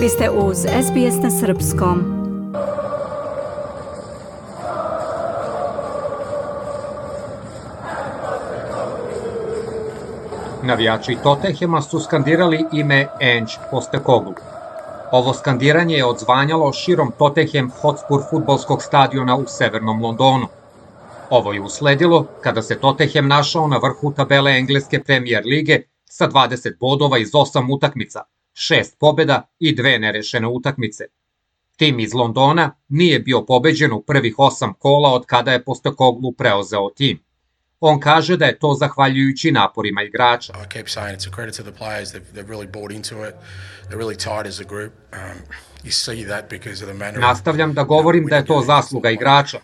Vi ste uz SBS na Srpskom. Navijači Tottenhema su skandirali ime Ange Postekoglu. Ovo skandiranje je odzvanjalo širom Tottenham Hotspur futbolskog stadiona u severnom Londonu. Ovo je usledilo kada se Tottenham našao na vrhu tabele engleske premijer lige sa 20 bodova iz 8 utakmica, 6 pobeda i dve nerešene utakmice. Tim iz Londona nije bio pobeđen u prvih 8 kola od kada je Postekoglu preozeo tim. On kaže da je to zahvaljujući naporima igrača. I keep saying it's a credit to the players. They've, they've really bought into it. They're really tired as a group. Um, you see that because of the manner. Nastavljam da govorim da je to zasluga igrača.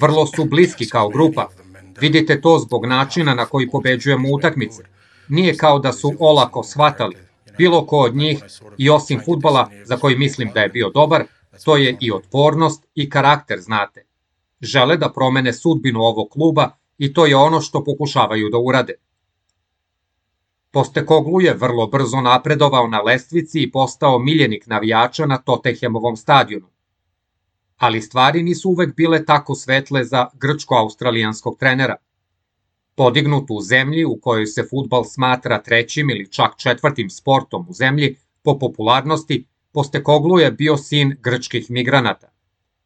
Vrlo su bliski kao grupa. Vidite to zbog načina na koji pobeđujemo utakmice. Nije kao da su olako shvatali. Bilo ko od njih, i osim futbala, za koji mislim da je bio dobar, to je i otpornost i karakter, znate. Žele da promene sudbinu ovog kluba i to je ono što pokušavaju da urade. Postekoglu je vrlo brzo napredovao na lestvici i postao miljenik navijača na Tottenhamovom stadionu. Ali stvari nisu uvek bile tako svetle za grčko-australijanskog trenera. Podignut u zemlji u kojoj se futbal smatra trećim ili čak četvrtim sportom u zemlji po popularnosti, Postekoglu je bio sin grčkih migranata.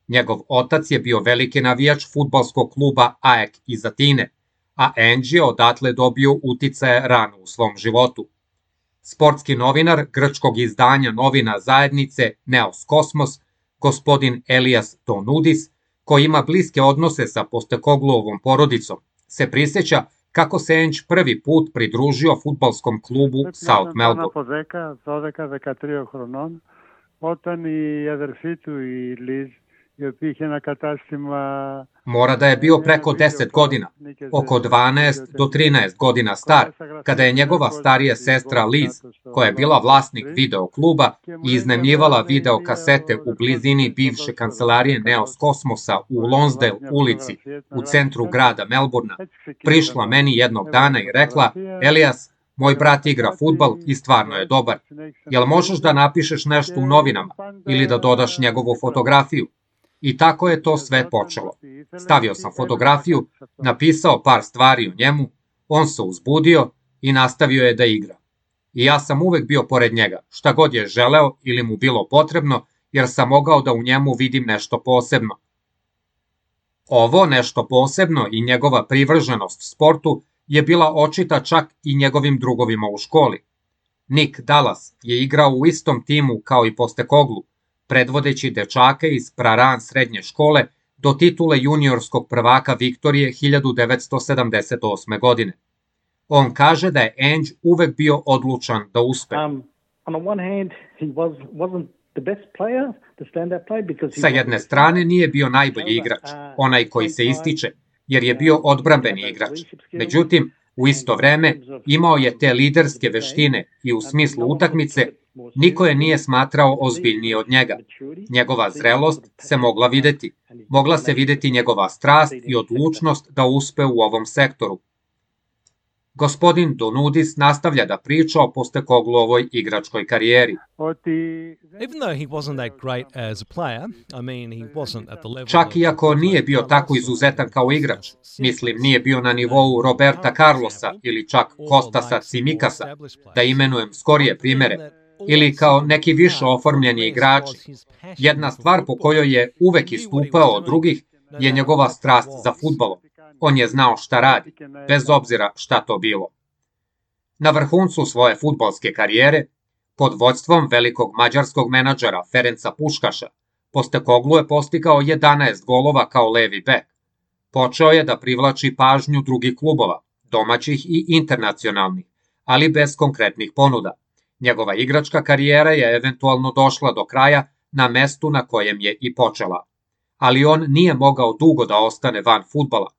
Njegov otac je bio veliki navijač futbalskog kluba AEK iz Atine, a Ange je odatle dobio uticaje rano u svom životu. Sportski novinar grčkog izdanja novina zajednice Neos Kosmos, gospodin Elias Tonudis, koji ima bliske odnose sa Postekogluovom porodicom, se prisjeća kako se Ange prvi put pridružio futbalskom klubu South Melbourne. Από 10, 12-13 χρονών, όταν η αδερφή του η Λίζ je tih na katastrima... Mora da je bio preko 10 godina, oko 12 do 13 godina star, kada je njegova starija sestra Liz, koja je bila vlasnik video kluba i iznemljivala video kasete u blizini bivše kancelarije Neos Kosmosa u Lonsdale ulici u centru grada Melburna, prišla meni jednog dana i rekla, Elias, Moj brat igra futbal i stvarno je dobar. Jel možeš da napišeš nešto u novinama ili da dodaš njegovu fotografiju? I tako je to sve počelo. Stavio sam fotografiju, napisao par stvari o njemu, on se uzbudio i nastavio je da igra. I ja sam uvek bio pored njega, šta god je želeo ili mu bilo potrebno, jer sam mogao da u njemu vidim nešto posebno. Ovo nešto posebno i njegova privrženost sportu je bila očita čak i njegovim drugovima u školi. Nick Dallas je igrao u istom timu kao i Postekoglu, predvodeći dečake iz Praran srednje škole do titule juniorskog prvaka Viktorije 1978. godine. On kaže da je Ange uvek bio odlučan da uspe. Um, on the one hand, he was, wasn't Sa jedne strane nije bio najbolji igrač, onaj koji se ističe, jer je bio odbrambeni igrač. Međutim, u isto vreme imao je te liderske veštine i u smislu utakmice Niko je nije smatrao ozbiljnije od njega. Njegova zrelost se mogla videti. Mogla se videti njegova strast i odlučnost da uspe u ovom sektoru. Gospodin Donudis nastavlja da priča o Postekoglovoj igračkoj karijeri. Čak i ako nije bio tako izuzetan kao igrač, mislim nije bio na nivou Roberta Carlosa ili čak Kostasa Cimikasa, da imenujem skorije primere, ili kao neki više oformljeni igrači. Jedna stvar po kojoj je uvek istupao od drugih je njegova strast za futbolom. On je znao šta radi, bez obzira šta to bilo. Na vrhuncu svoje futbolske karijere, pod vođstvom velikog mađarskog menadžera Ferenca Puškaša, Postekoglu je postigao 11 golova kao levi bek. Počeo je da privlači pažnju drugih klubova, domaćih i internacionalnih, ali bez konkretnih ponuda. Njegova igračka karijera je eventualno došla do kraja na mestu na kojem je i počela. Ali on nije mogao dugo da ostane van futbala.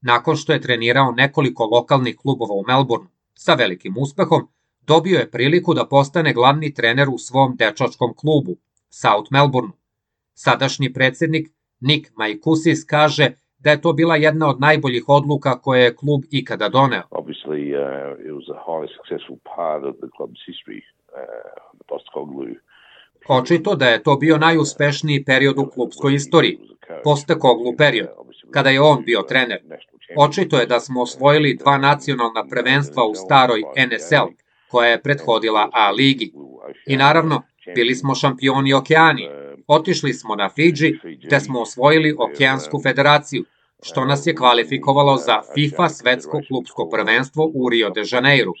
Nakon što je trenirao nekoliko lokalnih klubova u Melbourneu, sa velikim uspehom, dobio je priliku da postane glavni trener u svom dečačkom klubu, South Melbourneu. Sadašnji predsednik Nick Maikusis kaže da je to bila jedna od najboljih odluka koje je klub ikada doneo. obviously uh, it was a highly successful part of the club's history. Uh, the Postacoglu Očito da je to bio najuspešniji period u klubskoj istoriji, postekoglu period, kada je on bio trener. Očito je da smo osvojili dva nacionalna prvenstva u staroj NSL, koja je prethodila A ligi. I naravno, bili smo šampioni Okeani. Otišli smo na Fidži, te smo osvojili Okeansku federaciju, što nas je kvalifikovalo za FIFA svetsko klubsko prvenstvo u Rio de Janeiro,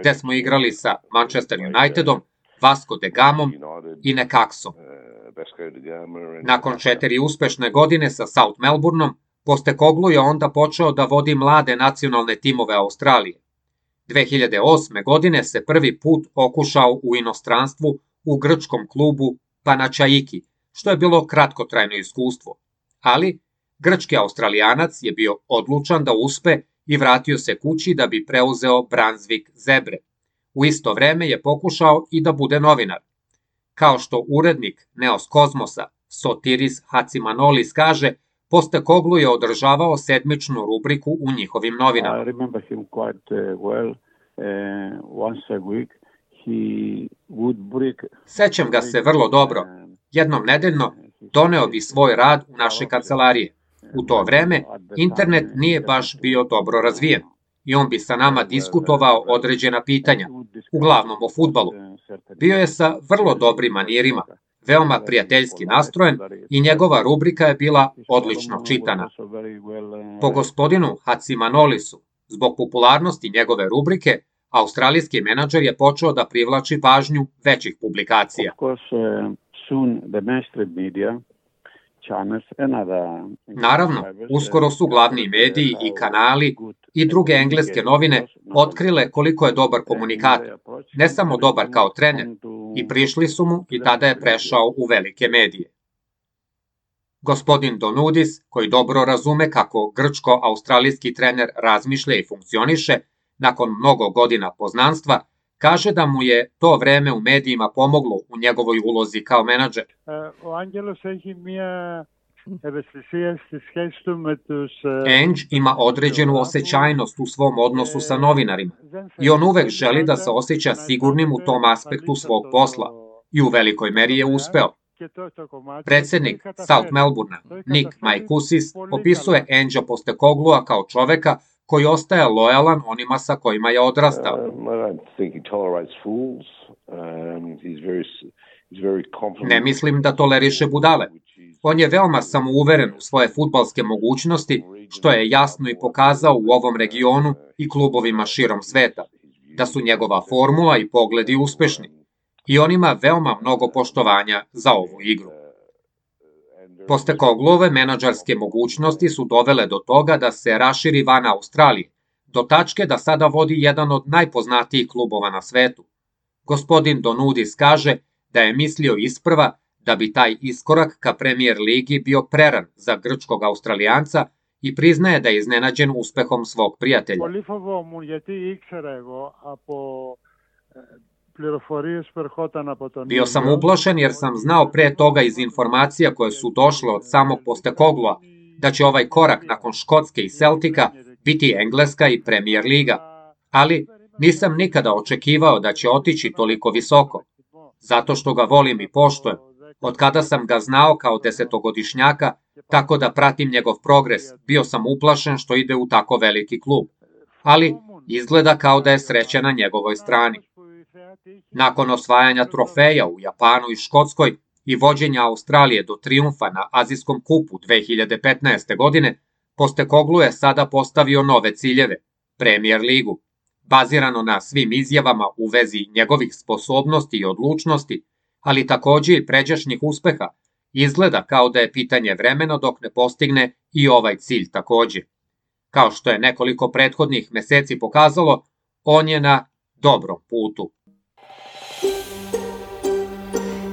gde smo igrali sa Manchester Unitedom, Vasco de Gamom i Nekaksom. Nakon četiri uspešne godine sa South Melbourneom, Postekoglu je onda počeo da vodi mlade nacionalne timove Australije. 2008. godine se prvi put okušao u inostranstvu u grčkom klubu Panačaiki, što je bilo kratkotrajno iskustvo. Ali, grčki australijanac je bio odlučan da uspe i vratio se kući da bi preuzeo Brunswick Zebre. U isto vreme je pokušao i da bude novinar. Kao što urednik Neos Kozmosa Sotiris Hacimanolis kaže, Postekoglu je održavao sedmičnu rubriku u njihovim novinama. I remember him quite uh, well. Uh, once a week. Sećam ga se vrlo dobro. Jednom nedeljno doneo bi svoj rad u naše kancelarije. U to vreme internet nije baš bio dobro razvijen i on bi sa nama diskutovao određena pitanja, uglavnom o futbalu. Bio je sa vrlo dobrim manirima, veoma prijateljski nastrojen i njegova rubrika je bila odlično čitana. Po gospodinu Hacimanolisu, zbog popularnosti njegove rubrike, australijski menadžer je počeo da privlači pažnju većih publikacija. Naravno, uskoro su glavni mediji i kanali i druge engleske novine otkrile koliko je dobar komunikator, ne samo dobar kao trener, i prišli su mu i tada je prešao u velike medije. Gospodin Donudis, koji dobro razume kako grčko-australijski trener razmišlja i funkcioniše, nakon mnogo godina poznanstva, kaže da mu je to vreme u medijima pomoglo u njegovoj ulozi kao menadžer. Ο Άγγελος έχει μία ευαισθησία στη σχέση του με τους... Enđ ima određenu osjećajnost u svom odnosu sa novinarima i on uvek želi da se osjeća sigurnim u tom aspektu svog posla i u velikoj meri je uspeo. Predsednik South Melbournea, Nick Maikusis, opisuje Enđa Postekoglua kao čoveka koji ostaje lojalan onima sa kojima je odrastao. Ne mislim da toleriše budale. On je veoma samouveren u svoje futbalske mogućnosti, što je jasno i pokazao u ovom regionu i klubovima širom sveta, da su njegova formula i pogledi uspešni. I on ima veoma mnogo poštovanja za ovu igru. Postekoglove menadžerske mogućnosti su dovele do toga da se raširi van Australije, do tačke da sada vodi jedan od najpoznatijih klubova na svetu. Gospodin Donudis kaže da je mislio isprva da bi taj iskorak ka premijer ligi bio preran za grčkog australijanca i priznaje da je iznenađen uspehom svog prijatelja. Πολύ φοβόμουν γιατί ήξερα εγώ από ε, πληροφορίες που ερχόταν από τον Bio sam ίδιο uplašen jer sam znao pre toga iz informacija koje su došle od samog Postekoglua da će ovaj korak nakon Škotske i Celtika biti Engleska i Premier Liga. Ali nisam nikada očekivao da će otići toliko visoko, zato što ga volim i poštujem. Od kada sam ga znao kao desetogodišnjaka, tako da pratim njegov progres, bio sam uplašen što ide u tako veliki klub. Ali izgleda kao da je sreća na njegovoj strani. Nakon osvajanja trofeja u Japanu i Škotskoj i vođenja Australije do triumfa na Azijskom kupu 2015. godine, Postekoglu je sada postavio nove ciljeve, Premier ligu. Bazirano na svim izjavama u vezi njegovih sposobnosti i odlučnosti, ali takođe i pređašnjih uspeha, izgleda kao da je pitanje vremena dok ne postigne i ovaj cilj takođe. Kao što je nekoliko prethodnih meseci pokazalo, on je na dobrom putu.